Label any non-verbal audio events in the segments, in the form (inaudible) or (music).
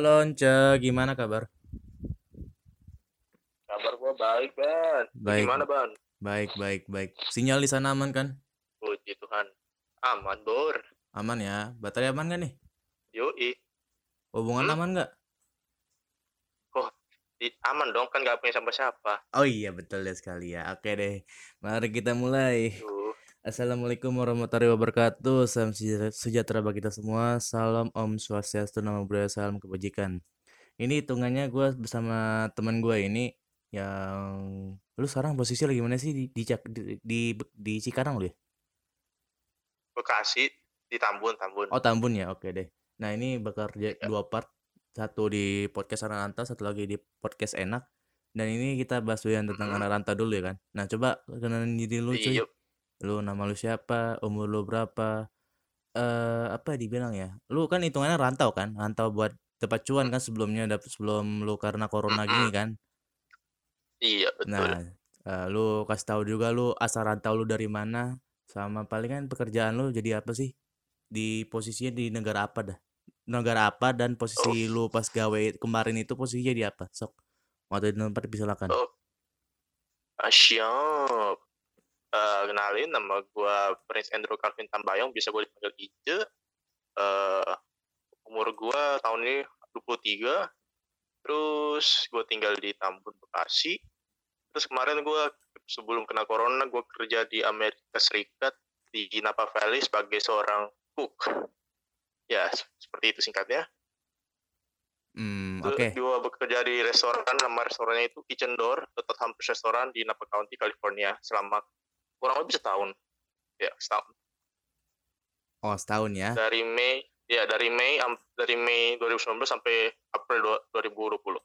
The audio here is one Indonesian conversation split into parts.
Halo Once, gimana kabar? Kabar gua baik, Ban. Baik, Gimana, Ban? baik, baik, baik. Sinyal di sana aman kan? Puji Tuhan. Aman, Bor. Aman ya. Baterai aman gak nih? Yoi. Hubungan Hmm? aman gak? Di- aman dong, kan gak punya siapa-siapa. Oh iya betul ya sekali ya. Oke deh, mari kita mulai. Tuh. Assalamualaikum warahmatullahi wabarakatuh. Salam sejahtera- bagi kita semua. Salam Om Swastiastu, Namo Buddhaya, salam kebajikan. Ini hitungannya gue bersama teman gue ini yang lu sekarang posisi lagi mana sih di di di, di, di Cikarang lu ya? Bekasi di Tambun, Tambun. Oh Tambun ya, oke deh. Nah ini bakal Ya. dua part, satu di podcast anak rantau, satu lagi di podcast enak. Dan ini kita bahas dulu yang tentang Mm-mm. anak rantau dulu ya kan. Nah coba kenalin diri lu cuy. Iya, Lu nama lu siapa, umur lu berapa, eh apa dibilang ya? Lu kan hitungannya rantau kan, rantau buat dapat cuan kan sebelumnya, dapet sebelum lu karena corona gini kan. iya betul. Nah, eh, lu kasih tahu juga lu asal rantau lu dari mana, sama palingan pekerjaan lu jadi apa sih? Di posisinya di negara apa dah? Negara apa dan posisi Oh. lu pas gawe kemarin itu posisinya di apa? Sok. Waktu di tempat silakan. Oh, ah, siap. Eh, kenalin, nama gua Prince Andrew Calvin Tambayong, bisa gue dipanggil Ice. Eh, umur gua tahun ini 23. Terus gue tinggal di Tambun, Bekasi. Terus kemarin gua sebelum kena corona, gue kerja di Amerika Serikat di Napa Valley sebagai seorang cook. Ya, se- seperti itu singkatnya. Hmm, oke. Gue bekerja di restoran, nama restorannya itu Kitchen Door, tetap hampir restoran di Napa County, California, selama kurang lebih setahun. Ya, setahun. Oh, setahun ya. Dari Mei, ya dari Mei, dari Mei 2019 sampai April dua- 2020.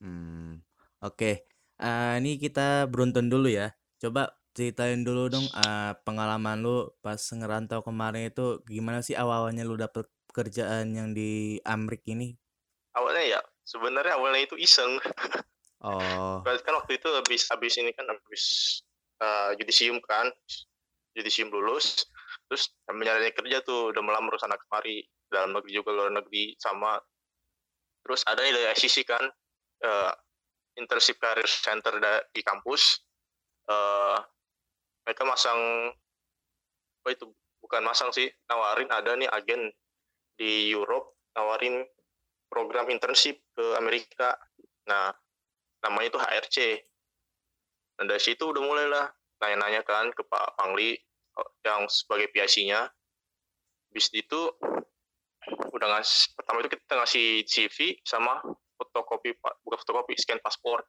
Hmm, oke. Eh, ini kita beruntun dulu ya. Coba ceritain dulu dong eh, pengalaman lu pas ngerantau kemarin itu gimana sih awal-awalnya lu dapet pekerjaan yang di Amrik ini? Awalnya ya, sebenarnya awalnya itu iseng. Oh, (laughs) kan waktu itu habis habis ini kan habis uh, judisium kan, judisium lulus, terus nyari kerja tuh udah melamar sana kemari dalam negeri juga luar negeri sama. Terus ada dari ICC kan uh, internship career center di kampus. Uh, mereka masang apa itu bukan masang sih nawarin ada nih agen di Europe nawarin program internship ke Amerika. Nah namanya itu HRC dan dari situ udah mulailah nanya-nanya kan ke Pak Pangli eh, yang sebagai PIC-nya bis itu udah ngasih pertama itu kita ngasih CV sama fotokopi bukan fotokopi scan paspor.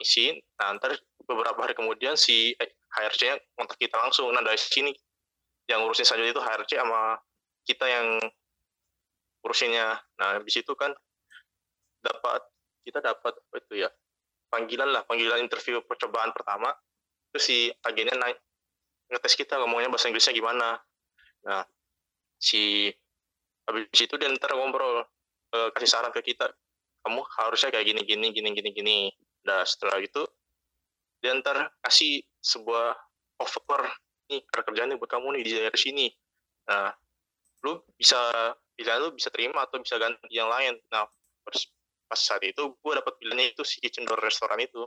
Isi. Nah ntar beberapa hari kemudian si eh, HRC-nya kontak kita langsung. Nah dari sini yang ngurusin selanjutnya itu HRC sama kita yang urusinnya. Nah habis itu kan dapat kita dapat apa itu ya panggilan lah panggilan interview percobaan pertama. Terus si agennya naik ngetes kita ngomongnya bahasa Inggrisnya gimana. Nah si habis itu dia ntar ngobrol eh, kasih saran ke kita kamu harusnya kayak gini gini gini gini gini. Nah setelah itu dia ntar kasih sebuah offer nih kerjaan nih buat kamu nih di daerah sini. Nah lu bisa pilihan lu bisa terima atau bisa ganti yang lain. Nah pas, saat itu gue dapat pilihannya itu si door restoran itu.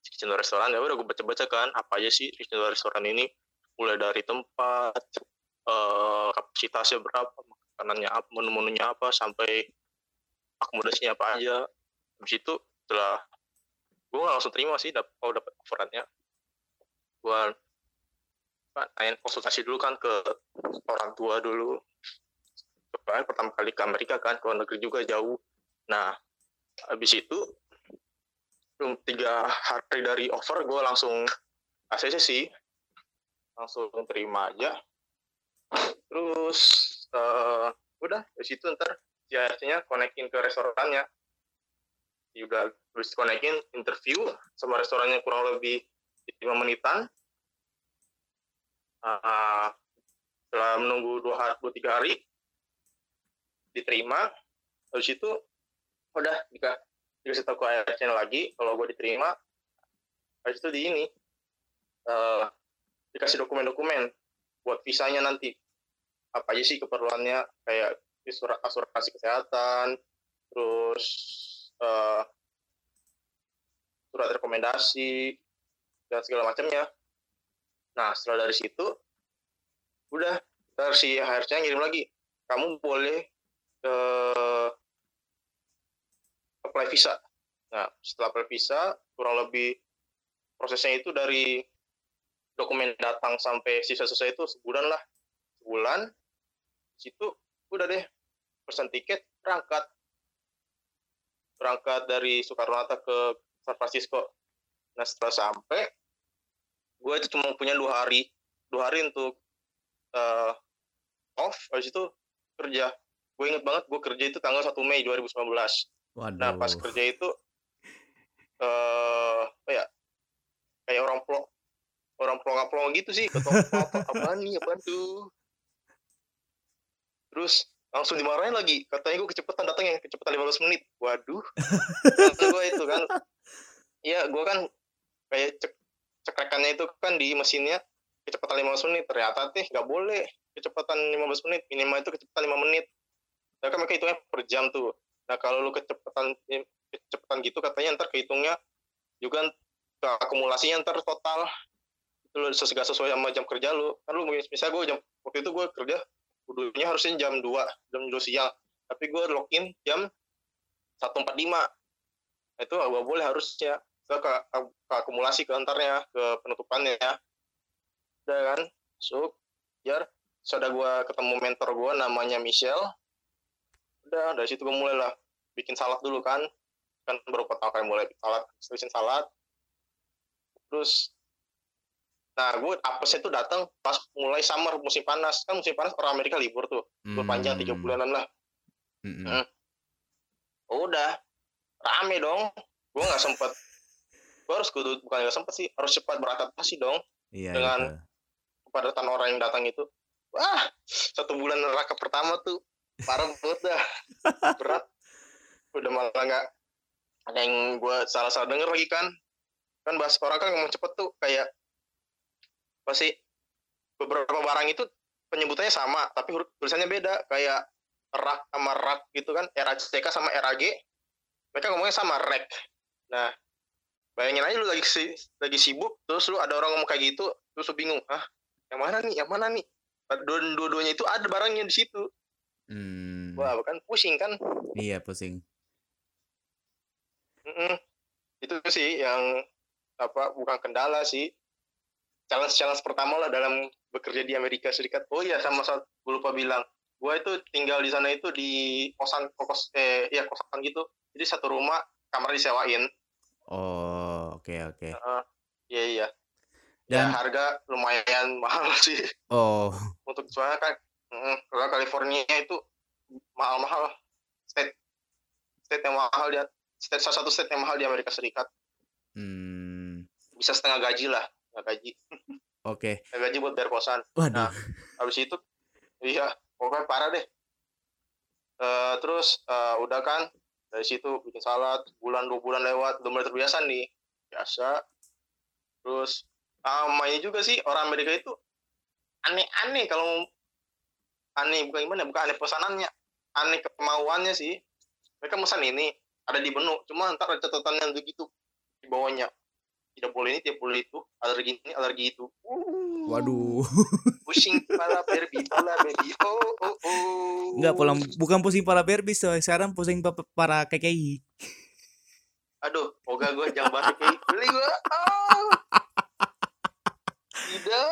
Si door restoran ya udah gue baca-baca kan apa aja sih kitchen door restoran ini? Mulai dari tempat eh, kapasitasnya berapa makanannya apa menu-menunya apa sampai akomodasinya apa aja. Habis itu setelah gue nggak langsung terima sih dap kalau dapat offerannya. Gue tanya konsultasi dulu kan ke orang tua dulu. Pertama kali ke Amerika kan ke luar negeri juga jauh nah habis itu tiga hari dari offer gue langsung ACC sih. Langsung terima aja. Terus eh, udah dari situ ntar si nya konekin ke restorannya. Ya udah terus konekin interview sama restorannya kurang lebih lima menitan. Ah, setelah menunggu dua hari dua tiga hari diterima. Habis itu udah jika dikasih tahu ke ARC lagi kalau gue diterima habis itu di ini. Eh, dikasih dokumen-dokumen buat visanya nanti. Apa aja sih keperluannya? Kayak asuransi kesehatan, terus uh, surat rekomendasi dan segala macamnya. Nah setelah dari situ udah ntar si HRC ngirim lagi. Kamu boleh uh, apply visa. Nah setelah apply visa kurang lebih prosesnya itu dari dokumen datang sampai sisa selesai itu sebulan lah. Sebulan situ udah deh pesan tiket berangkat. Berangkat dari Soekarno Hatta ke San Francisco. Nah setelah sampai gue itu cuma punya dua hari. Dua hari untuk uh, off habis itu kerja. Gue inget banget gue kerja itu tanggal 1 Mei 2019 Waduh. nah pas kerja itu uh, apa ya kayak orang plong orang plong-plong gitu sih ketemu apa nih apa tuh? Terus langsung dimarahin lagi katanya gue kecepatan datang yang kecepatan 15 menit. Waduh. Gue itu kan iya gue kan kayak cek cekrekannya itu kan di mesinnya kecepatan 15 menit. Ternyata teh nggak boleh kecepatan 15 menit. Minimal itu kecepatan 5 menit. Nah kan mereka hitungnya per jam tuh nah kalau lu kecepatan kecepatan gitu katanya ntar kehitungnya juga ke akumulasinya ntar total. Itu lu sesuai sesuai sama jam kerja lu. Kan lu misalnya gue jam waktu itu gue kerja kudunya harusnya jam 2 jam 2 siang. Tapi gue login jam 1.45 itu gak boleh harusnya. Ke, ke, ke akumulasi ke antarnya ke penutupannya ya. Udah kan? So biar sudah gue ketemu mentor gue namanya Michelle. Udah dari situ gue mulai lah bikin salad dulu kan kan baru pertama kali mulai bikin salad bikin salad terus Nah, gue apesnya tuh datang pas mulai summer musim panas. Kan musim panas orang Amerika libur tuh. Libur hmm. panjang tiga bulanan lah. Hmm. Hmm. Udah rame dong. Gue nggak sempet. Gue harus kudu bukan nggak sempet sih. Harus cepat beradaptasi dong. Iya, dengan iya. kepadatan orang yang datang itu. Wah, satu bulan neraka pertama tuh parah banget dah. (laughs) Berat. Udah malah nggak ada yang gue salah-salah denger lagi kan. Kan bahas orang kan ngomong cepet tuh kayak pasti beberapa barang itu penyebutannya sama tapi huruf tulisannya beda. Kayak rak sama rak gitu kan RACK sama RAG mereka ngomongnya sama rek. Nah bayangin aja lu lagi si, lagi sibuk terus lu ada orang ngomong kayak gitu terus lu bingung ah yang mana nih yang mana nih? Dua-duanya itu ada barangnya di situ. Hmm. wah kan pusing kan? Iya pusing mm -mm. itu sih yang apa bukan kendala sih. Challenge challenge pertama lah dalam bekerja di Amerika Serikat. Oh iya sama saat gue lupa bilang. Gue itu tinggal di sana itu di kosan kos eh ya kosan gitu. Jadi satu rumah kamar disewain. Oh oke okay, oke. Okay. uh, iya iya. Ya, dan ya, harga lumayan (laughs) mahal sih. Oh. Untuk soalnya kan mm, kalau California itu mahal-mahal. State state yang mahal dia state salah satu state yang mahal di Amerika Serikat. Hmm. bisa setengah gaji lah nggak gaji. Oke. (laughs) Okay. gaji buat bayar kosan. Waduh. nah habis itu iya pokoknya parah deh. Uh, terus uh, udah kan dari situ bikin salad bulan dua bulan lewat udah mulai terbiasa nih. Biasa. Terus ini juga sih orang Amerika itu aneh-aneh kalau aneh bukan gimana bukan aneh pesanannya aneh kemauannya sih. Mereka pesan ini ada di menu cuma ntar ada catatannya begitu di bawahnya. Tidak boleh ini tidak boleh itu. Alergi ini alergi itu. Uh, waduh. (laughs) Pusing kepala Barbie pala baby oh oh oh. Enggak pulang bukan pusing para Barbie so. sekarang pusing para KKI aduh moga gue jangan bahas KKI beli gue oh. tidak.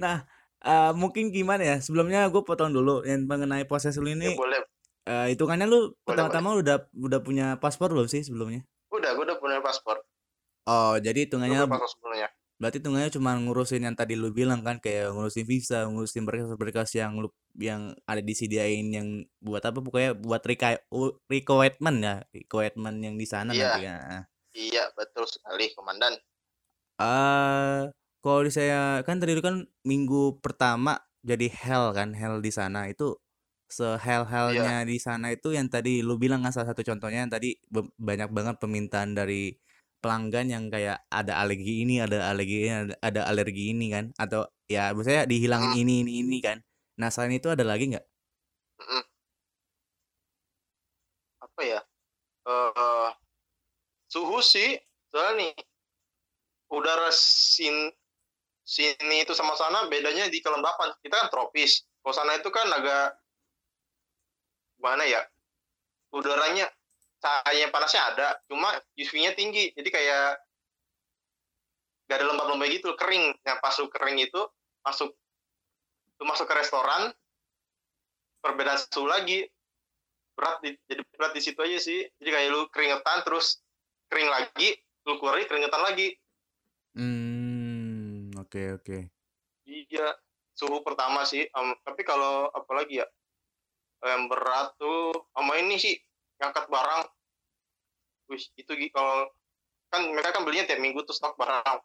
Nah uh, mungkin gimana ya? Sebelumnya gue potong dulu yang mengenai proses lu ini. Ya, boleh uh, hitungannya lu pertama-tama udah udah punya paspor belum sih sebelumnya Udah, gue udah punya paspor. Oh, jadi hitungannya Berarti hitungannya cuma ngurusin yang tadi lu bilang kan kayak ngurusin visa, ngurusin berkas-berkas yang lu yang ada disediain yang buat apa pokoknya buat requirement ya, requirement yang di sana iya. nanti ya. Iya, betul sekali, komandan. Ah, uh, kalau saya kan tadi kan minggu pertama jadi hell kan, hell di sana itu sehel-helnya yeah. di sana itu yang tadi lu bilang kan salah satu contohnya yang tadi banyak banget permintaan dari pelanggan yang kayak ada alergi ini, ada alergi ini, ada, ada alergi ini kan atau ya misalnya dihilangin hmm. ini ini ini kan. Nah, selain itu ada lagi nggak? Apa ya, eee, suhu sih, soalnya nih, udara sin sini itu sama sana bedanya di kelembapan, kita kan tropis, kalau sana itu kan agak gimana ya, udaranya cahaya panasnya ada, cuma UV-nya tinggi, jadi kayak nggak ada lembab-lembab gitu, kering. Nah, pas lu kering itu, masuk lu masuk ke restoran, perbedaan suhu lagi. Berat di jadi berat di situ aja sih. Jadi kayak lu keringetan, terus kering lagi, lu keluar lagi keringetan lagi. Mmm, oke oke. Iya, suhu pertama sih, mmm, tapi kalau apalagi ya, yang berat tuh sama ini sih, ngangkat barang. Wih, itu kalau kan mereka kan belinya tiap minggu tuh stok barang.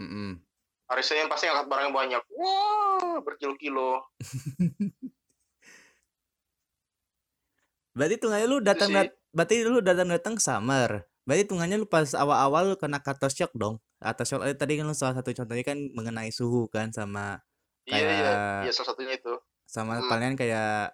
Mhm. Hari Senin pasti ngangkat barangnya banyak. Wah, berkilo-kilo. (laughs) Berarti hitungannya lu datang dat berarti lu datang-datang summer. Berarti hitungannya lu pas awal-awal lu kena culture shock dong? Culture shock eh, tadi kan lu salah satu contohnya kan mengenai suhu kan sama Iya iya, kayak iya salah satunya itu. sama Mhm. palingan kayak,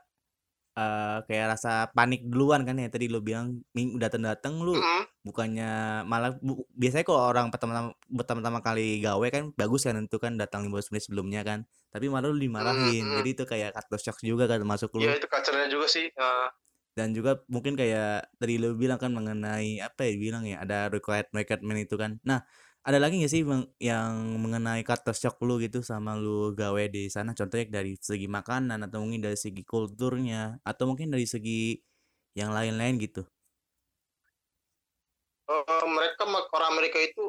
eee, kayak rasa panik duluan kan yang tadi lu bilang ming datang-datang lu Mhm. bukannya malah bu biasanya kalau orang pertama pertama-tama kali gawe kan bagus kan itu kan datang 15 menit sebelumnya kan, tapi malah lu dimarahin. mhm. Jadi itu kayak culture shock juga kan Iya lu. itu culture-nya juga sih, heeh. Dan juga mungkin kayak tadi lu bilang kan mengenai apa ya dibilang ya, ada required requirement itu kan. Nah, ada lagi nggak sih yang mengenai culture shock lu gitu sama lu gawe di sana? Contohnya dari segi makanan atau mungkin dari segi kulturnya atau mungkin dari segi yang lain-lain gitu? Eee, mereka orang Amerika itu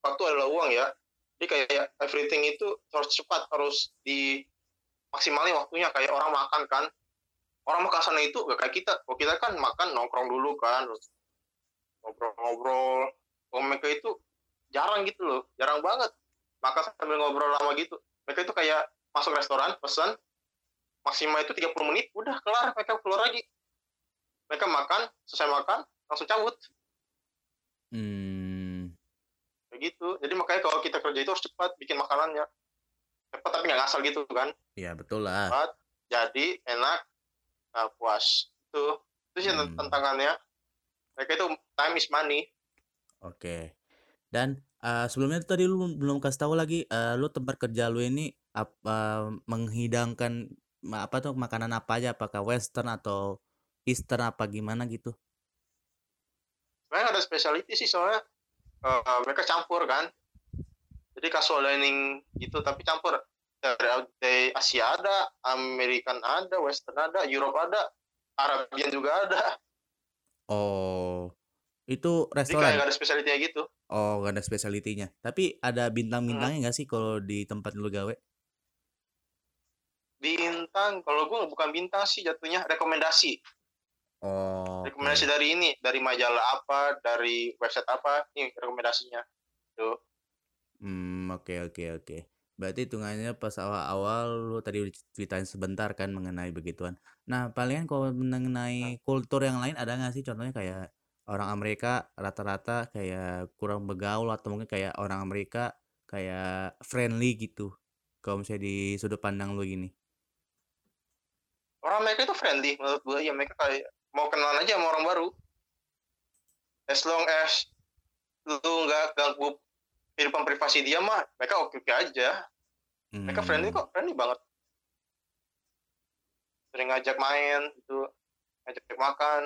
waktu adalah uang ya. Jadi kayak everything itu harus cepat, harus dimaksimalin waktunya. Kayak orang makan kan, orang makan sana itu nggak kayak kita. Kalau kita kan makan nongkrong dulu kan, terus ngobrol-ngobrol. Kalau mereka itu jarang gitu loh, jarang banget makan sambil ngobrol lama gitu. Mereka itu kayak masuk restoran, pesan, maksimal itu 30 menit, udah kelar, mereka keluar lagi. Mereka makan, selesai makan, langsung cabut. Mmm. Kayak gitu. Jadi makanya kalau kita kerja itu harus cepat bikin makanannya. Cepat tapi nggak ngasal gitu kan. Iya betul lah. Cepat, jadi, enak, nah puas. Itu, itu sih Mmm. tantangannya. Mereka itu time is money. Oke. Dan, eee, sebelumnya tadi lu belum kasih tahu lagi, eee, lu tempat kerja lu ini ap eee, menghidangkan ma apa tuh, makanan apa aja? Apakah western atau eastern apa gimana gitu? Sebenarnya ada specialty sih soalnya, eee, mereka campur kan. Jadi casual dining gitu tapi campur. Dari dari Asia ada, American ada, western ada, Europe ada, Arabian juga ada. Oh, itu Jadi restoran? nggak ada specialty-nya gitu. Oh, nggak ada specialty-nya. Tapi ada bintang-bintangnya nggak sih kalau di tempat lu gawe? Bintang, kalau gue bukan bintang sih jatuhnya, rekomendasi. Rekomendasi Oke. dari ini, dari majalah apa, dari website apa, ini rekomendasinya. Tuh. Mmm, oke oke oke. Berarti hitungannya pas awal-awal lu tadi ceritain sebentar kan mengenai begituan. Nah, palingan kalau mengenai kultur yang lain ada nggak sih contohnya kayak orang Amerika rata-rata kayak kurang bergaul atau mungkin kayak orang Amerika kayak friendly gitu, kalau misalnya di sudut pandang lu gini? Orang Amerika itu friendly menurut gue, ya mereka kayak mau kenalan aja sama orang baru. As long as lu nggak ganggu kehidupan privasi dia mah, mereka oke-oke aja. Mereka friendly Mmm. kok, friendly banget. Sering ngajak main gitu, ngajak makan.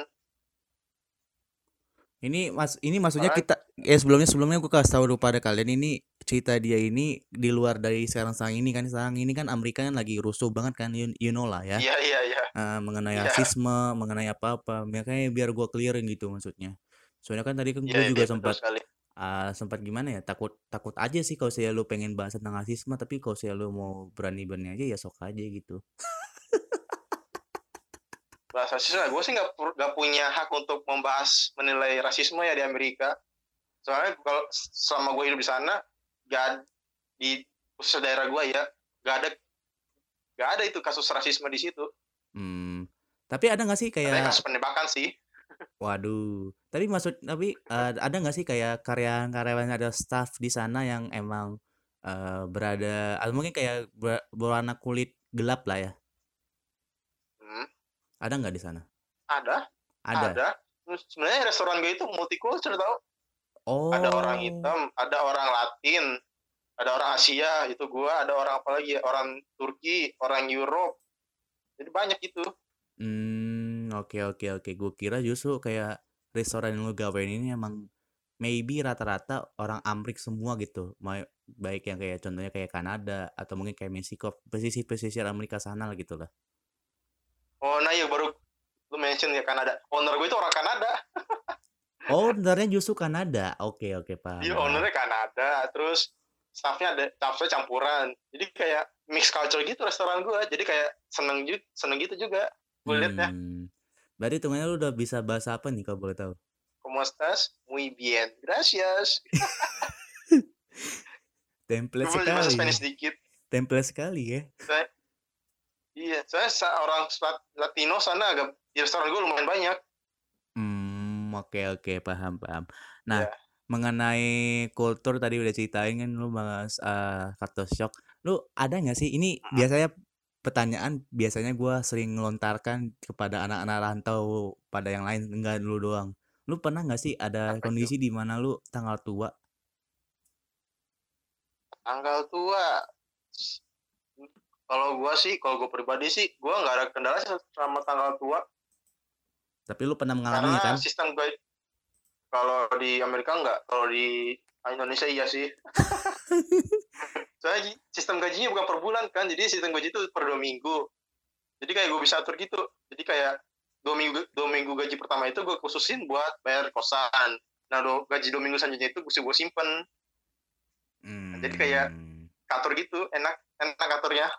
Ini mas ini maksudnya kita ya sebelumnya sebelumnya gua kasih tahu dulu pada kalian ini cerita dia ini di luar dari sekarang-sekarang ini kan, sekarang ini kan Amerika kan lagi rusuh banget kan you you know lah ya. Iya iya iya. Eee, mengenai Iya. rasisme, mengenai apa-apa, makanya biar gua clear-in gitu maksudnya. Soalnya kan tadi kan Iya gua iya juga betul sempat, eee, sempat gimana ya, takut takut aja sih kalau misalnya lu pengen bahas tentang rasisme, tapi kalau misalnya lu mau berani-berani aja ya sok aja gitu. Bahas rasisme, gue sih nggak nggak punya hak untuk membahas menilai rasisme ya di Amerika. Soalnya kalau selama gue hidup di sana, ad di khususnya daerah gue ya, nggak ada nggak ada itu kasus rasisme di situ. Mmm, tapi ada nggak sih kayak kasus penembakan sih. (laughs) Waduh, tapi maksud tapi, eee, ada nggak sih kayak karyawan-karyawan atau staf di sana yang emang, eee, berada atau mungkin kayak ber berwarna kulit gelap lah ya? Ada nggak di sana? Ada, Ada. ada. Sebenarnya restoran gue itu multicultural tau. Oh. Ada orang hitam, ada orang Latin, ada orang Asia, itu gua, ada orang apa lagi ya? Orang Turki, orang Europe. Jadi banyak itu. Hmm, oke oke oke. Gue kira justru kayak restoran yang lu gawain ini emang maybe rata-rata orang Amrik semua gitu. Baik yang kayak contohnya kayak Kanada atau mungkin kayak Meksiko, pesisir-pesisir Amerika sana lah gitu lah. Oh, nah ya baru lu mention ya Kanada. Owner gue itu orang Kanada. (laughs) Oh, benernya justru Kanada. Oke oke paham. Dia paham. ownernya Kanada, terus staffnya ada staffnya campuran. Jadi kayak mix culture gitu restoran gue. Jadi kayak seneng juga, seneng gitu juga. Gue. Hmm. Berarti hitungannya lu udah bisa bahasa apa nih kalau boleh tahu? ¿Cómo estás? Muy bien, gracias. (laughs) Template Gue bahasa sekali. Spanish dikit. Template sekali ya. Iya, saya sa- orang Latino sana agak di restoran gue lumayan banyak. Hmm, oke oke paham paham. Nah, Ya. mengenai kultur tadi udah ceritain kan lu bahas uh, culture shock. Lu ada nggak sih? Ini biasanya pertanyaan biasanya gua sering ngelontarkan kepada anak-anak rantau pada yang lain enggak lu doang. Lu pernah nggak sih ada Apa kondisi di mana lu tanggal tua? Tanggal tua. Kalau gue sih, kalau gue pribadi sih, gue nggak ada kendala sama tanggal tua. Tapi lu pernah mengalami Karena kan? sistem gue, kalau di Amerika nggak, kalau di Indonesia iya sih. (laughs) Soalnya sistem gajinya bukan per bulan kan, jadi sistem gaji itu per dua minggu. Jadi kayak gue bisa atur gitu. Jadi kayak dua minggu dua minggu gaji pertama itu gue khususin buat bayar kosan. Nah, do, gaji dua minggu selanjutnya itu gue gue simpen. jadi kayak- Hmm, Katur gitu, enak enak aturnya.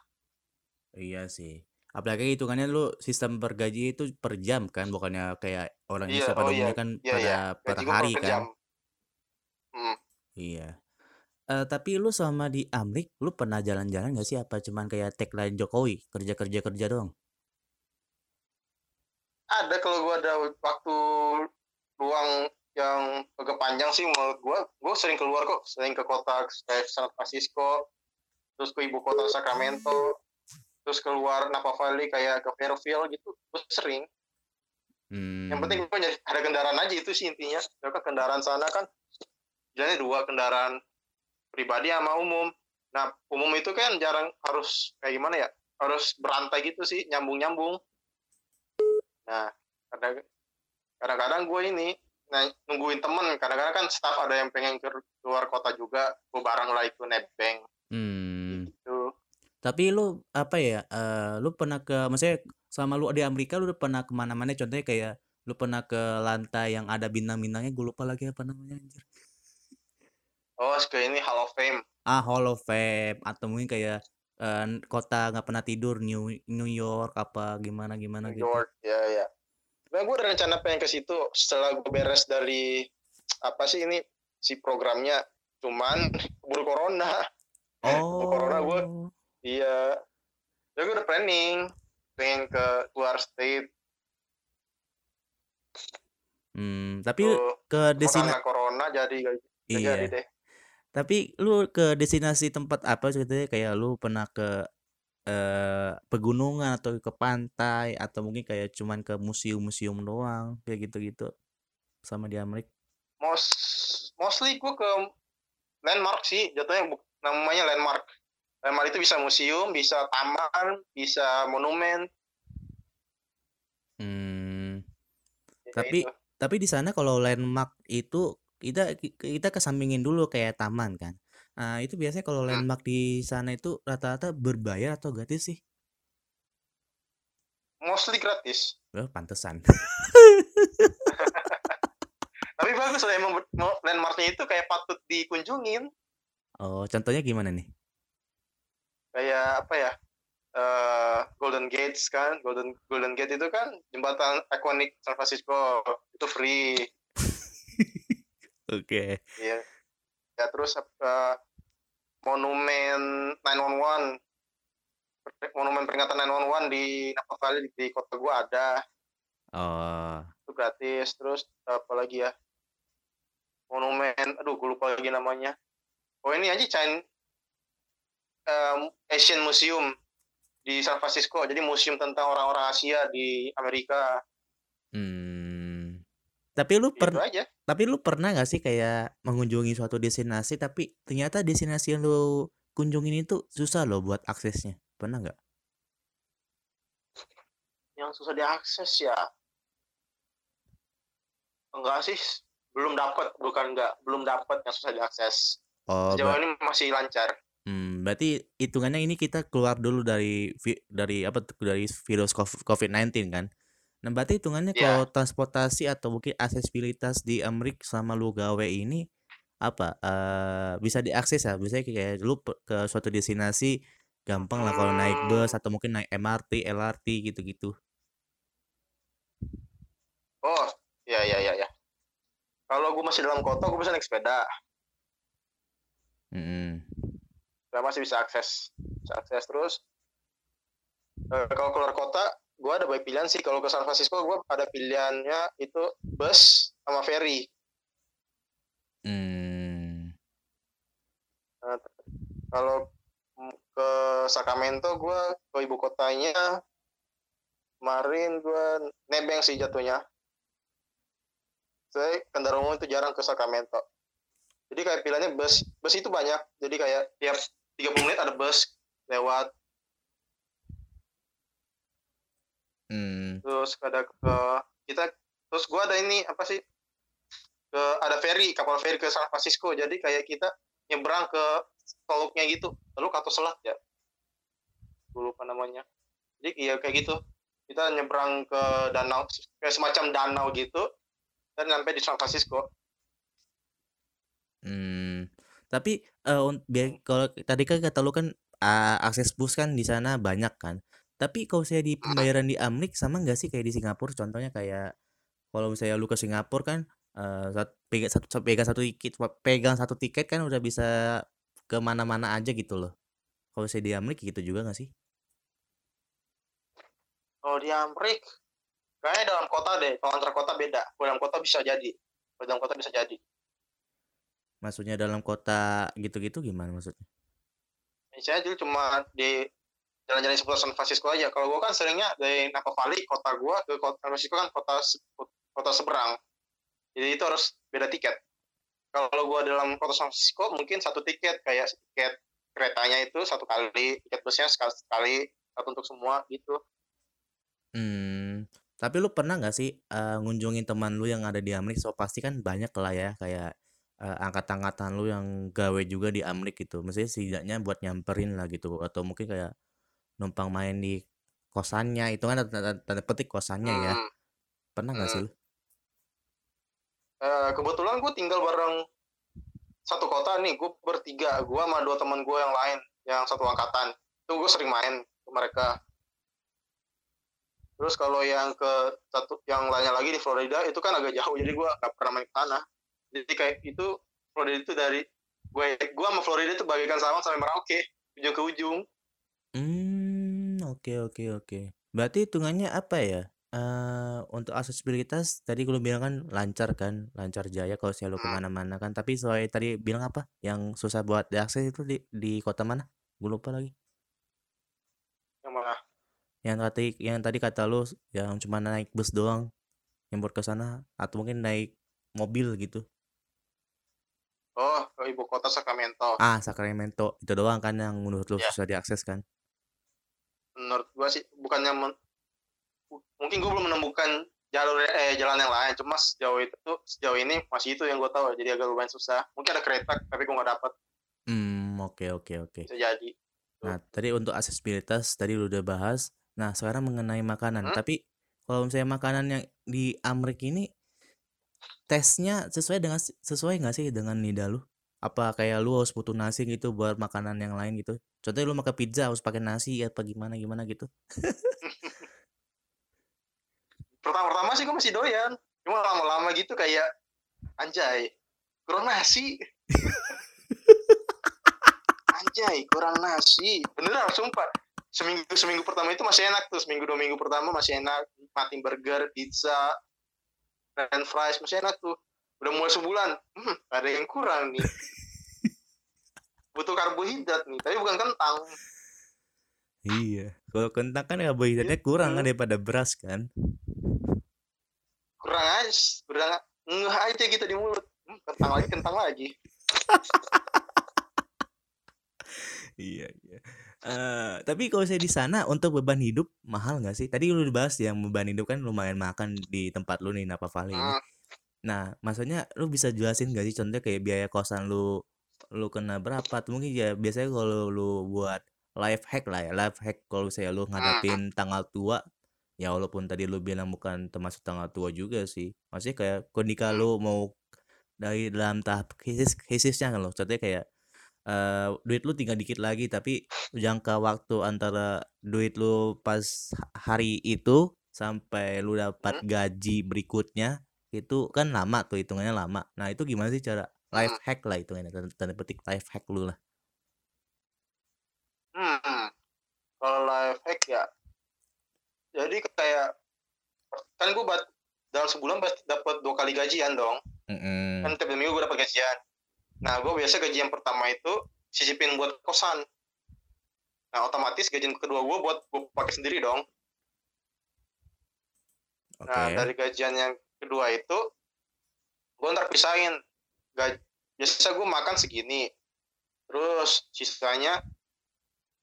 Iya sih. Apalagi hitungannya lu sistem per gaji itu per jam kan, bukannya kayak orang Iya, Indonesia pada oh iya, umumnya kan iya, pada iya. per Gaji hari per kan. jam. Hmm. Iya. Eh tapi lu sama di Amrik, lu pernah jalan-jalan gak sih? Apa cuman kayak tagline Jokowi, kerja-kerja kerja doang? ada kalau gue ada waktu luang yang agak panjang sih menurut gue gue sering keluar kok sering ke kota kayak San Francisco terus ke ibu kota Sacramento terus keluar Napa Valley kayak ke Fairfield gitu gue sering. Hmm. yang penting gue nyari ada kendaraan aja itu sih intinya. Kan kendaraan sana kan jalannya dua kendaraan pribadi sama umum. Nah umum itu kan jarang harus kayak gimana ya harus berantai gitu sih nyambung nyambung nah kadang kadang-kadang gue ini nah, nungguin temen. Kadang-kadang kan staff ada yang pengen ke luar kota juga gue bareng lah itu nebeng. Hmm. Tapi lu apa ya? eh lu pernah ke, maksudnya sama lu di Amerika lu udah pernah ke mana-mana? Contohnya kayak lu pernah ke lantai yang ada bintang-bintangnya, gue lupa lagi apa namanya anjir. oh ke ini Hall of Fame Ah, Hall of Fame atau mungkin kayak eh, kota nggak pernah tidur New New York apa gimana gimana New gitu. York ya ya nah gue ada rencana pengen ke situ setelah gue beres dari apa sih ini si programnya cuman keburu corona Oh. corona gua- iya ya gue udah planning pengen ke luar state Hmm, tapi tuh ke destinasi karena corona jadi iya. jadi deh Tapi lu ke destinasi tempat apa ceritanya? Kayak lu pernah ke eh pegunungan atau ke pantai atau mungkin kayak cuman ke museum-museum doang kayak gitu-gitu sama di Amerika. most mostly gue ke landmark sih jatuhnya namanya landmark landmark itu bisa museum bisa taman bisa monumen Hmm, kayak Tapi- gitu. tapi di sana kalau landmark itu kita kita kesampingin dulu kayak taman kan. Nah, itu biasanya kalau Hmm. landmark di sana itu rata-rata berbayar atau gratis sih? mostly gratis Oh, pantesan. (laughs) tapi bagus lah emang landmarknya itu kayak patut dikunjungin Oh, contohnya gimana nih? Kayak apa ya eh Golden Gates kan Golden Golden Gate itu kan jembatan ikonik San Francisco itu free. (laughs) Oke. ya ya terus eh, monumen 911 monumen peringatan 911 di Napa Valley di kota gua ada. Oh, itu gratis terus apa lagi ya? Monumen aduh gue lupa lagi namanya. Oh ini aja China em, Asian Museum di San Francisco. Jadi museum tentang orang-orang Asia di Amerika. Hmm. Tapi lu itu per aja. tapi lu pernah nggak sih kayak mengunjungi suatu destinasi tapi ternyata destinasi yang lu kunjungin itu susah loh buat aksesnya. Pernah nggak? yang susah diakses ya? Enggak sih belum dapat bukan enggak belum dapat yang susah diakses. Oh, sejauh ini masih lancar hmm, berarti hitungannya ini kita keluar dulu dari vi- dari apa tuh, dari virus Cov- COVID-19 kan? Nah, berarti hitungannya ya kalau transportasi atau mungkin aksesibilitas di Amerika selama lu gawe ini apa eh bisa diakses ya? Bisa kayak lu pe- ke suatu destinasi gampang lah kalau naik bus hmm, atau mungkin naik MRT, LRT gitu-gitu. oh ya ya ya ya kalau gue masih dalam kota gue bisa naik sepeda Mm-mm. Saya masih bisa akses bisa akses terus. Eh, kalau keluar kota gue ada banyak pilihan sih. Kalau ke San Francisco gue ada pilihannya itu bus sama ferry. Hmm. Nah, kalau ke Sacramento gue ke ibu kotanya. Kemarin gue nebeng sih jatuhnya. Saya kendaraan umum itu jarang ke Sacramento. Jadi kayak pilihannya bus bus itu banyak. Jadi kayak tiap 30 menit ada bus lewat. Hmm. terus ada ke kita terus gua ada ini apa sih? Ke ada ferry kapal ferry ke San Francisco. Jadi kayak kita nyebrang ke teluknya gitu. Teluk atau selat ya? Gua lupa namanya. Jadi iya kayak gitu. Kita nyebrang ke danau kayak semacam danau gitu. Dan sampai di San Francisco. Hmm. Tapi biar kalau tadi kan kata lu kan ah, akses bus kan di sana banyak kan. Tapi kalau saya di pembayaran di Amrik sama nggak sih kayak di Singapura? Contohnya kayak kalau misalnya lu ke Singapura kan sat- pegang satu sat- pegang satu tiket pegang satu tiket kan udah bisa ke mana-mana aja gitu loh. Kalau saya di Amrik gitu juga nggak sih? kalau di Amrik kayaknya dalam kota deh kalau antar kota beda dalam kota bisa jadi dalam kota bisa jadi Maksudnya dalam kota gitu-gitu gimana maksudnya? saya dulu cuma di jalan-jalan seputar San Francisco aja. Kalau gua kan seringnya dari Napa Valley, kota gua ke kota San Francisco kan kota kota seberang. Jadi itu harus beda tiket. Kalau gua dalam kota San Francisco mungkin satu tiket kayak tiket keretanya itu satu kali, tiket busnya sekali, sekali satu untuk semua gitu. Hmm, tapi lu pernah nggak sih eh, ngunjungin teman lu yang ada di Amrik? So pasti kan banyak lah ya kayak eh, angkatan-angkatan lu yang gawe juga di Amrik gitu. Maksudnya setidaknya buat nyamperin lah gitu atau mungkin kayak numpang main di kosannya itu kan tanda, tanda petik kosannya ya. Hmm, Pernah nggak sih hmm. lu? Eh, kebetulan gue tinggal bareng satu kota nih, gue bertiga, gue sama dua teman gue yang lain, yang satu angkatan. Itu gue sering main ke mereka. Terus kalau yang ke satu yang lainnya lagi di Florida itu kan agak jauh jadi gua nggak pernah main ke sana. Jadi kayak itu Florida itu dari gue gua sama Florida itu bagaikan sama sampai Merauke ujung ke ujung. Hmm, oke oke oke. Berarti hitungannya apa ya? Eh untuk aksesibilitas tadi lu bilang kan lancar kan, lancar jaya kalau saya lu Hmm, ke mana-mana kan. Tapi soal tadi bilang apa? Yang susah buat diakses itu di di kota mana? Gue lupa lagi. yang mana? Yang tadi yang tadi kata lu yang cuma naik bus doang yang buat ke sana atau mungkin naik mobil gitu. Oh, ke ibu kota Sacramento. Ah, Sacramento itu doang kan yang menurut lu Ya, susah diakses kan? menurut gua sih bukannya men- mungkin gua belum menemukan jalur eh jalan yang lain, cuma sejauh itu sejauh ini masih itu yang gua tahu, jadi agak lumayan susah. Mungkin ada kereta tapi gua nggak dapat, Hmm, oke oke oke. bisa jadi. Nah, tadi untuk aksesibilitas tadi lu udah bahas. Nah, sekarang mengenai makanan. Hmm? Tapi kalau misalnya makanan yang di Amrik ini tesnya sesuai dengan sesuai nggak sih dengan lidah lu? Apa kayak lu harus butuh nasi gitu buat makanan yang lain gitu? Contohnya lu makan pizza harus pakai nasi apa gimana gimana gitu? Pertama-pertama sih gua masih doyan, cuma lama-lama gitu kayak anjay, kurang nasi. (laughs) Anjay, kurang nasi. Beneran, sumpah. Seminggu seminggu pertama itu masih enak tuh. Seminggu dua minggu pertama masih enak. Nikmatin burger, pizza, french fries masih enak tuh. Udah mulai sebulan, hmm, ada yang kurang nih. (laughs) Butuh karbohidrat nih, tapi bukan kentang. Iya. Kalau kentang kan karbohidratnya kurang kan daripada beras kan. Kurang aja, kurang ngeh aja gitu di mulut. Hmm, kentang lagi, kentang lagi. (laughs) Iya iya. Eh, tapi kalau saya di sana untuk beban hidup mahal nggak sih? Tadi lu dibahas yang beban hidup kan lumayan makan di tempat lu nih Napa Valley ini. Hmm, Nah, maksudnya lu bisa jelasin gak sih contohnya kayak biaya kosan lu lu kena berapa? Atau mungkin ya biasanya kalau lu buat life hack lah ya, life hack kalau saya lu hmm, ngadapin tanggal tua, ya walaupun tadi lu bilang bukan termasuk tanggal tua juga sih. Maksudnya kayak ketika hmm, lu mau dari dalam tahap krisis krisisnya kan lo, contohnya kayak eh duit lu tinggal dikit lagi tapi jangka waktu antara duit lu pas ha- hari itu sampai lu dapat hmm, gaji berikutnya itu kan lama tuh hitungannya lama. Nah, itu gimana sih cara life hmm, hack lah hitungannya tanda, tanda petik life hack lu lah. hmm. Kalau life hack ya, jadi kayak kan gue dalam sebulan pasti dapat dua kali gajian dong. Mm-mm. Kan tiap minggu gue dapat gajian. Nah, gue biasa gajian pertama itu sisipin buat kosan. Nah, otomatis gajian kedua gue buat gue pakai sendiri dong. Nah, Oke. dari gajian yang kedua itu, gue ntar pisahin. Gaj biasa gue makan segini. Terus sisanya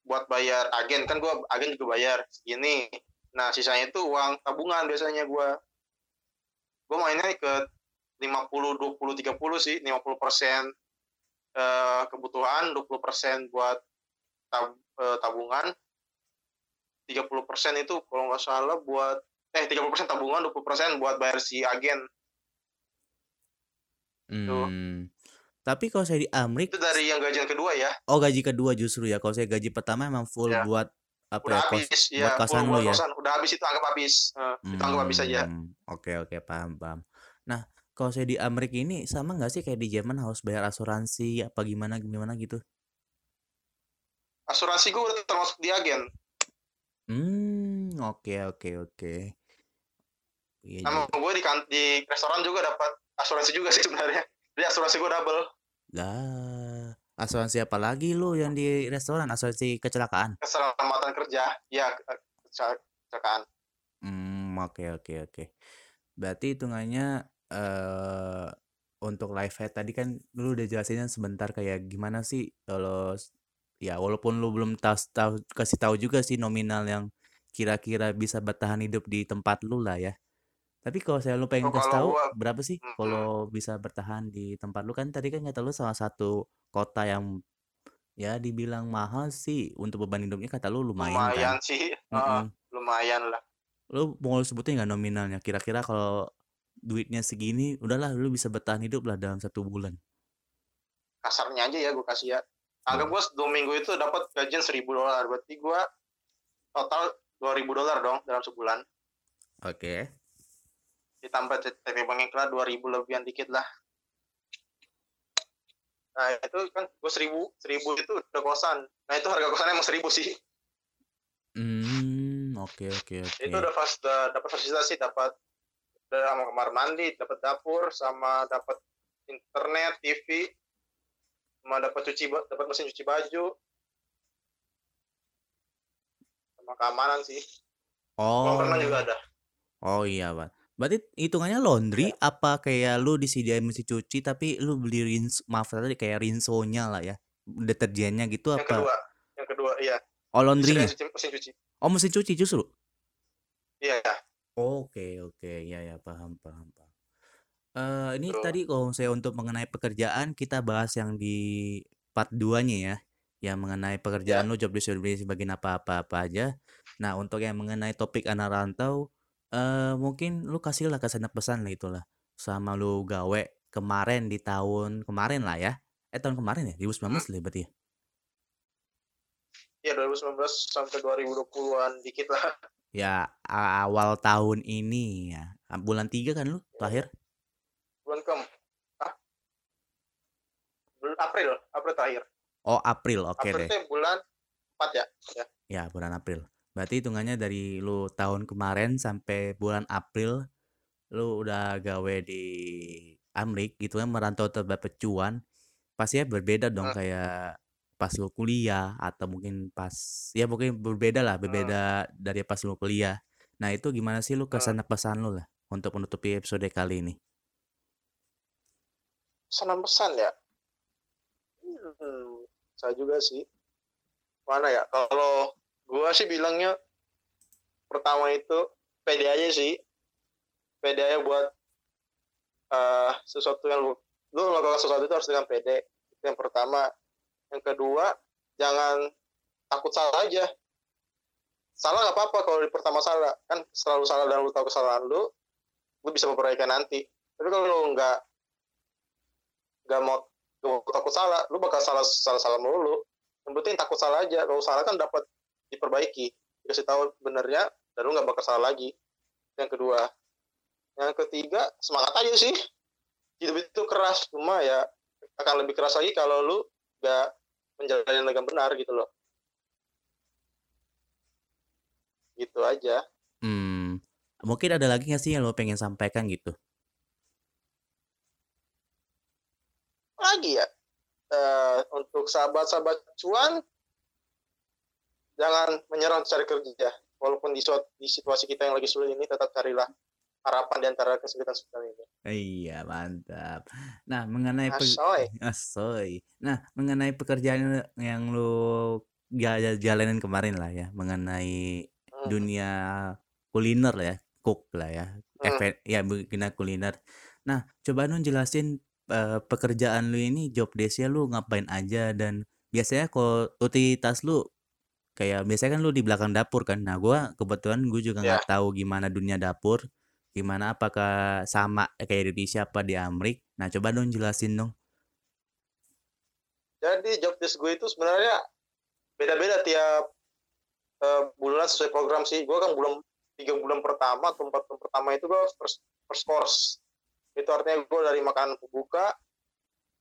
buat bayar agen. Kan gue agen juga bayar segini. Nah, sisanya itu uang tabungan biasanya gue. Gue mainnya ke 50, 20, 30 sih. 50 persen eh, kebutuhan, 20 persen buat tab eh, tabungan. 30 persen itu kalau nggak salah buat eh 30% tabungan, 20% buat bayar si agen. Tuh. Hmm. Tapi kalau saya di Amrik, Itu dari yang gajian kedua ya. oh gaji kedua justru ya. Kalau saya gaji pertama emang full Ya. buat apa Udah ya kos habis buat ya, kosan full lu buat ya. kosan. Udah habis itu anggap habis. Eh, itu anggap habis aja. Hmm, oke oke paham paham. Nah, kalau saya di Amrik ini sama nggak sih kayak di Jerman harus bayar asuransi apa gimana gimana gitu? Asuransi gue udah termasuk di agen. Hmm, oke oke oke. Iya Sama juga. gue di, kan- di restoran juga dapat asuransi juga sih sebenarnya. Jadi asuransi gue double. Lah, asuransi apa lagi lu yang di restoran? Asuransi kecelakaan. Keselamatan kerja. Ya, ke- kecelakaan. Hmm, oke oke oke. Berarti hitungannya eh untuk live head tadi kan lu udah jelasinnya sebentar kayak gimana sih kalau ya walaupun lu belum tahu tahu kasih tahu juga sih nominal yang kira-kira bisa bertahan hidup di tempat lu lah ya. Tapi kalau saya lu pengen Oh, kasih tahu gua berapa sih mm, kalau bisa bertahan di tempat lu kan tadi kan kata lu salah satu kota yang ya dibilang mahal sih untuk beban hidupnya kata lu lumayan lumayan kan. sih. (laughs) Mm-mm. lumayan lah. Lu mau sebutin nggak nominalnya? Kira-kira kalau duitnya segini, udahlah lu bisa bertahan hidup lah dalam satu bulan. Kasarnya aja ya gue kasih ya. Anggap Oh, gue dua minggu itu dapat gajian seribu dolar. Berarti gue total 2000 dolar dong dalam sebulan. oke. ditambah TP Bank Iklan 2000 lebihan dikit lah. Nah itu kan gue seribu, seribu itu udah kosan. Nah itu harga kosannya emang seribu sih. Hmm, oke oke Itu oke. udah pas udah dapat fasilitas sih, dapat sama kamar mandi, dapat dapur, sama dapat internet, TV, sama dapat cuci, dapat mesin cuci baju, sama keamanan sih. Kolam renang juga Oh, ada. oh iya, Pak. Berarti hitungannya laundry Ya. apa kayak lu disediain mesin cuci tapi lu beli rinso, maaf tadi kayak rinsonya lah ya, deterjennya gitu Yang apa? kedua, yang kedua iya. Oh, cuci, mesin cuci. Oh, mesin cuci justru. Iya, Oke oke, ya ya paham paham paham. Eh, ini tadi kalau saya untuk mengenai pekerjaan kita bahas yang di part 2-nya ya, yang mengenai Ya, pekerjaan lu job description bagian apa-apa aja. Nah, untuk yang mengenai topik anak rantau, eh mungkin lu kasihlah kesan pesan lah itulah sama lu gawe kemarin di tahun kemarin lah ya. Eh tahun kemarin ya, 2019 hmm. lah ya berarti ya. ya 2019 sampai 2020-an dikit lah. Ya awal tahun ini ya. Bulan 3 kan lu Ya, terakhir? bulan ke ah, bulan April, April terakhir. Oh, April. Oke April deh. bulan 4 ya. Ya. Ya, bulan April. Berarti hitungannya dari lu tahun kemarin sampai bulan April lu udah gawe di Amrik gitu kan merantau terdapat cuan. Pastinya berbeda dong Hmm. kayak pas lu kuliah atau mungkin pas ya mungkin berbeda lah, Hmm. berbeda dari pas lu kuliah. Nah, itu gimana sih lu Hmm. kesan pesan lu lah untuk menutupi episode kali ini? Pesan-pesan ya? Hmm, saya juga sih. Mana ya? Kalau gua sih bilangnya pertama itu pede aja sih. Pede aja buat eh, sesuatu yang lu lu melakukan sesuatu itu harus dengan pede. Itu yang pertama. Yang kedua, jangan takut salah aja. Salah nggak apa-apa kalau di pertama salah. Kan selalu salah dan lu tahu kesalahan lu, lu bisa memperbaiki nanti. Tapi kalau lu nggak nggak mau mau takut salah, lu bakal salah salah salah mulu. Yang penting takut salah aja. Kalau salah kan dapat diperbaiki. Dikasih tahu benernya, dan lu nggak bakal salah lagi. Yang kedua. Yang ketiga, semangat aja sih. Hidup itu keras, cuma ya akan lebih keras lagi kalau lu nggak menjalani dengan benar gitu loh. Gitu aja. Hmm, mungkin ada lagi nggak sih yang lo pengen sampaikan gitu? lagi ya eh, untuk sahabat-sahabat cuan jangan menyerah untuk cari kerja walaupun di, di situasi kita yang lagi sulit ini tetap carilah harapan di antara kesulitan-kesulitan ini Iya, mantap. Nah, mengenai asoy (laughs) Asoy. Nah, mengenai pekerjaan yang lu ja- jalanin kemarin lah ya, mengenai Hmm, dunia kuliner lah ya, cook lah ya, hmm. event ya dunia kuliner. Nah, coba dong jelasin eh, pekerjaan lu ini job desk-nya lu ngapain aja dan biasanya kalau rutinitas lu kayak biasanya kan lu di belakang dapur kan. Nah, gua kebetulan gue juga ya nggak tahu gimana dunia dapur, gimana? Apakah sama kayak Indonesia apa di Amrik. Nah, coba dong jelasin dong. jadi job desk gue itu sebenarnya beda-beda tiap eh, bulan sesuai program sih. Gue kan belum tiga bulan pertama atau empat bulan pertama itu gue first, first course. Itu artinya gue dari makanan pembuka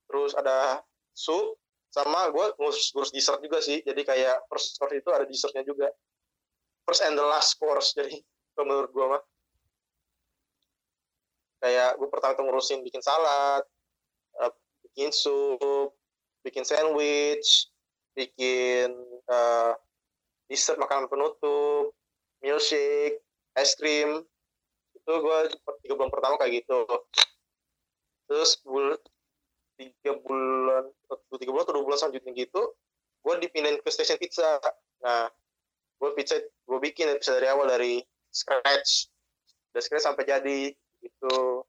terus ada sup sama gue ngurus ngurus dessert juga sih. Jadi kayak first course itu ada dessertnya juga. First and the last course jadi menurut gue mah kayak gue pertama tuh ngurusin bikin salad eh, bikin sup bikin sandwich bikin eh, dessert makanan penutup milkshake es krim itu gue tiga bulan pertama kayak gitu. Terus bul tiga bulan tiga bulan atau dua bulan selanjutnya gitu gue dipindahin ke stasiun pizza. Nah gue pizza gue bikin pizza dari awal dari scratch. Dari scratch sampai jadi gitu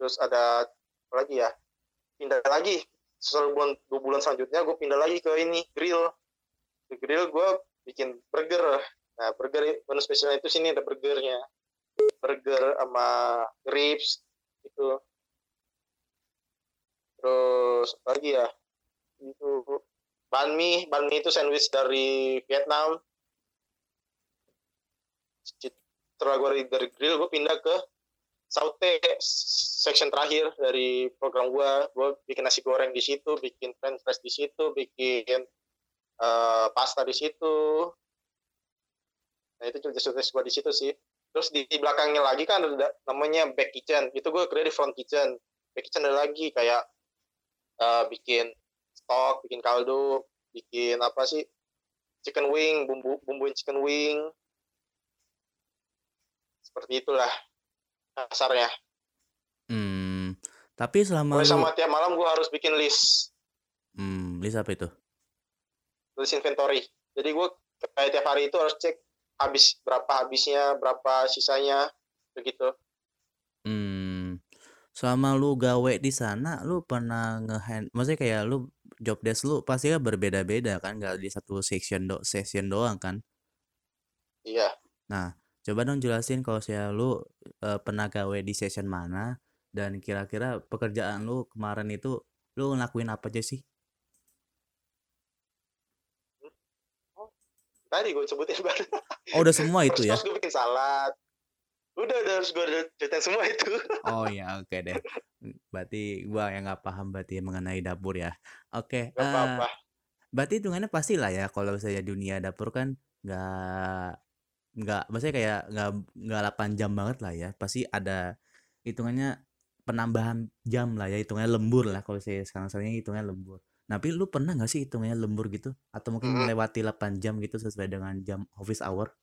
terus ada apa lagi ya? Pindah lagi. Setelah bulan dua bulan selanjutnya gue pindah lagi ke ini grill. Ke grill gue bikin burger. Nah burger menu spesialnya itu sini ada burgernya. Burger sama ribs itu terus lagi ya? Itu banh mi banh mi itu sandwich dari Vietnam. Setelah gue dari grill gue pindah ke saute section terakhir dari program gue gue bikin nasi goreng di situ bikin french fries di situ bikin eh, pasta di situ. Nah itu juga sukses gue di situ sih. Terus di, di belakangnya lagi kan ada namanya back kitchen. Itu gue kerja di front kitchen. Back kitchen ada lagi kayak eh, bikin stok bikin kaldu bikin apa sih? Chicken wing bumbu bumbuin chicken wing. Seperti itulah kasarnya Hmm, tapi selama lu sama tiap malam gue harus bikin list. Hmm, list apa itu? list inventory. Jadi gue kayak tiap hari itu harus cek habis berapa habisnya berapa sisanya begitu. Hmm, selama lu gawe di sana, lu pernah ngehand, maksudnya kayak lu job desk lu pasti kan berbeda-beda kan, gak di satu section do session doang kan. iya. Nah, coba dong jelasin kalau saya lu eh, pernah gawe di session mana dan kira-kira pekerjaan lu kemarin itu lu ngelakuin apa aja sih? tadi gue sebutin (laughs) baru Oh, udah semua itu ya? gue bikin salad udah udah harus gue ceritain semua itu Oh ya, oke deh. Berarti gua yang nggak paham berarti mengenai dapur ya. Oke, gak eh apa-apa berarti hitungannya pasti lah ya kalau misalnya dunia dapur kan nggak nggak maksudnya kayak nggak nggak 8 jam banget lah ya. Pasti ada hitungannya penambahan jam lah ya, hitungannya lembur lah kalau saya sekarang sekarang hitungannya lembur. Tapi lu pernah nggak sih hitungannya lembur gitu? Atau mungkin Mm-mm. melewati 8 jam gitu sesuai dengan jam office hour?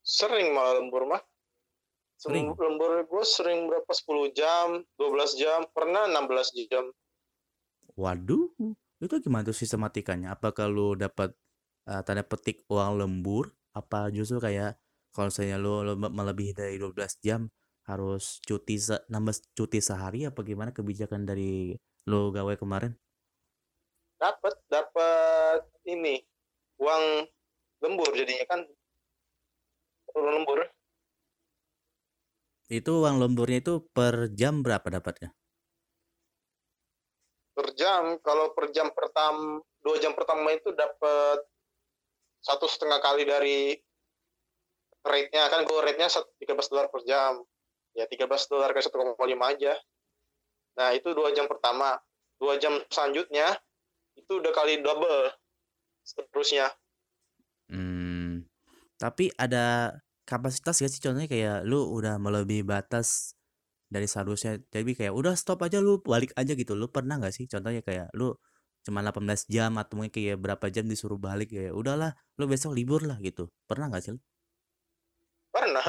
Sering malah lembur mah. Sering. Lembur gue sering berapa 10 jam, 12 jam, pernah 16 jam. Waduh, itu gimana tuh sistematikanya? Apakah lu dapat eh, tanda petik uang lembur? Apa justru kayak kalau misalnya lu me- melebihi dari 12 jam harus cuti se nambah cuti sehari apa gimana kebijakan dari lu gawe kemarin? Dapat dapat ini uang lembur jadinya kan uang lembur Itu uang lemburnya itu per jam berapa dapatnya? per jam. Kalau per jam pertama dua jam pertama itu dapat satu setengah kali dari rate-nya kan gue rate-nya 13 dolar per jam. Ya 13 dolar ke 1,5 aja. Nah itu dua jam pertama. Dua jam selanjutnya itu udah kali double seterusnya. Hmm, tapi ada kapasitas gak sih contohnya kayak lu udah melebihi batas dari seharusnya jadi kayak udah stop aja lu balik aja gitu lu pernah nggak sih contohnya kayak lu cuma 18 jam atau mungkin kayak berapa jam disuruh balik ya udahlah lu besok libur lah gitu pernah nggak sih? Pernah.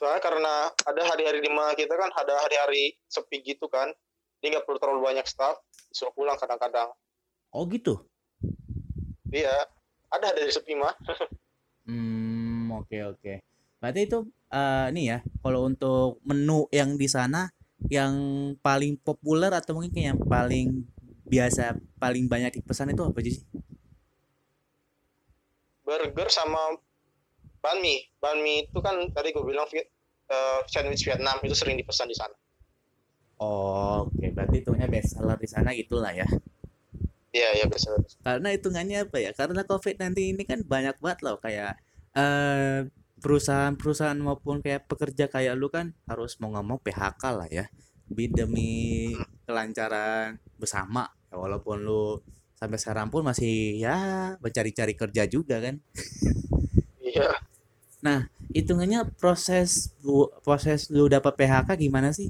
Soalnya karena ada hari-hari di mana kita kan ada hari-hari sepi gitu kan. Dia nggak perlu terlalu banyak staff, disuruh pulang kadang-kadang. oh gitu Iya, ada dari sepi mah. (laughs) hmm oke oke berarti itu eh nih ya kalau untuk menu yang di sana yang paling populer atau mungkin yang paling biasa paling banyak dipesan itu apa aja sih Burger sama banh mi. Banh mi itu kan tadi gue bilang eh, sandwich Vietnam itu sering dipesan di sana. Oh, oke. Berarti hitungnya best seller di sana gitulah ya. Iya, iya biasa. Karena hitungannya apa ya? Karena COVID-19 ini kan banyak banget loh kayak eh perusahaan-perusahaan maupun kayak pekerja kayak lu kan harus mau ngomong PHK lah ya. Demi Hmm. kelancaran bersama. Ya, walaupun lu sampai sekarang pun masih ya mencari-cari kerja juga kan. Iya. Hitungannya proses bu- proses lu dapat PHK gimana sih?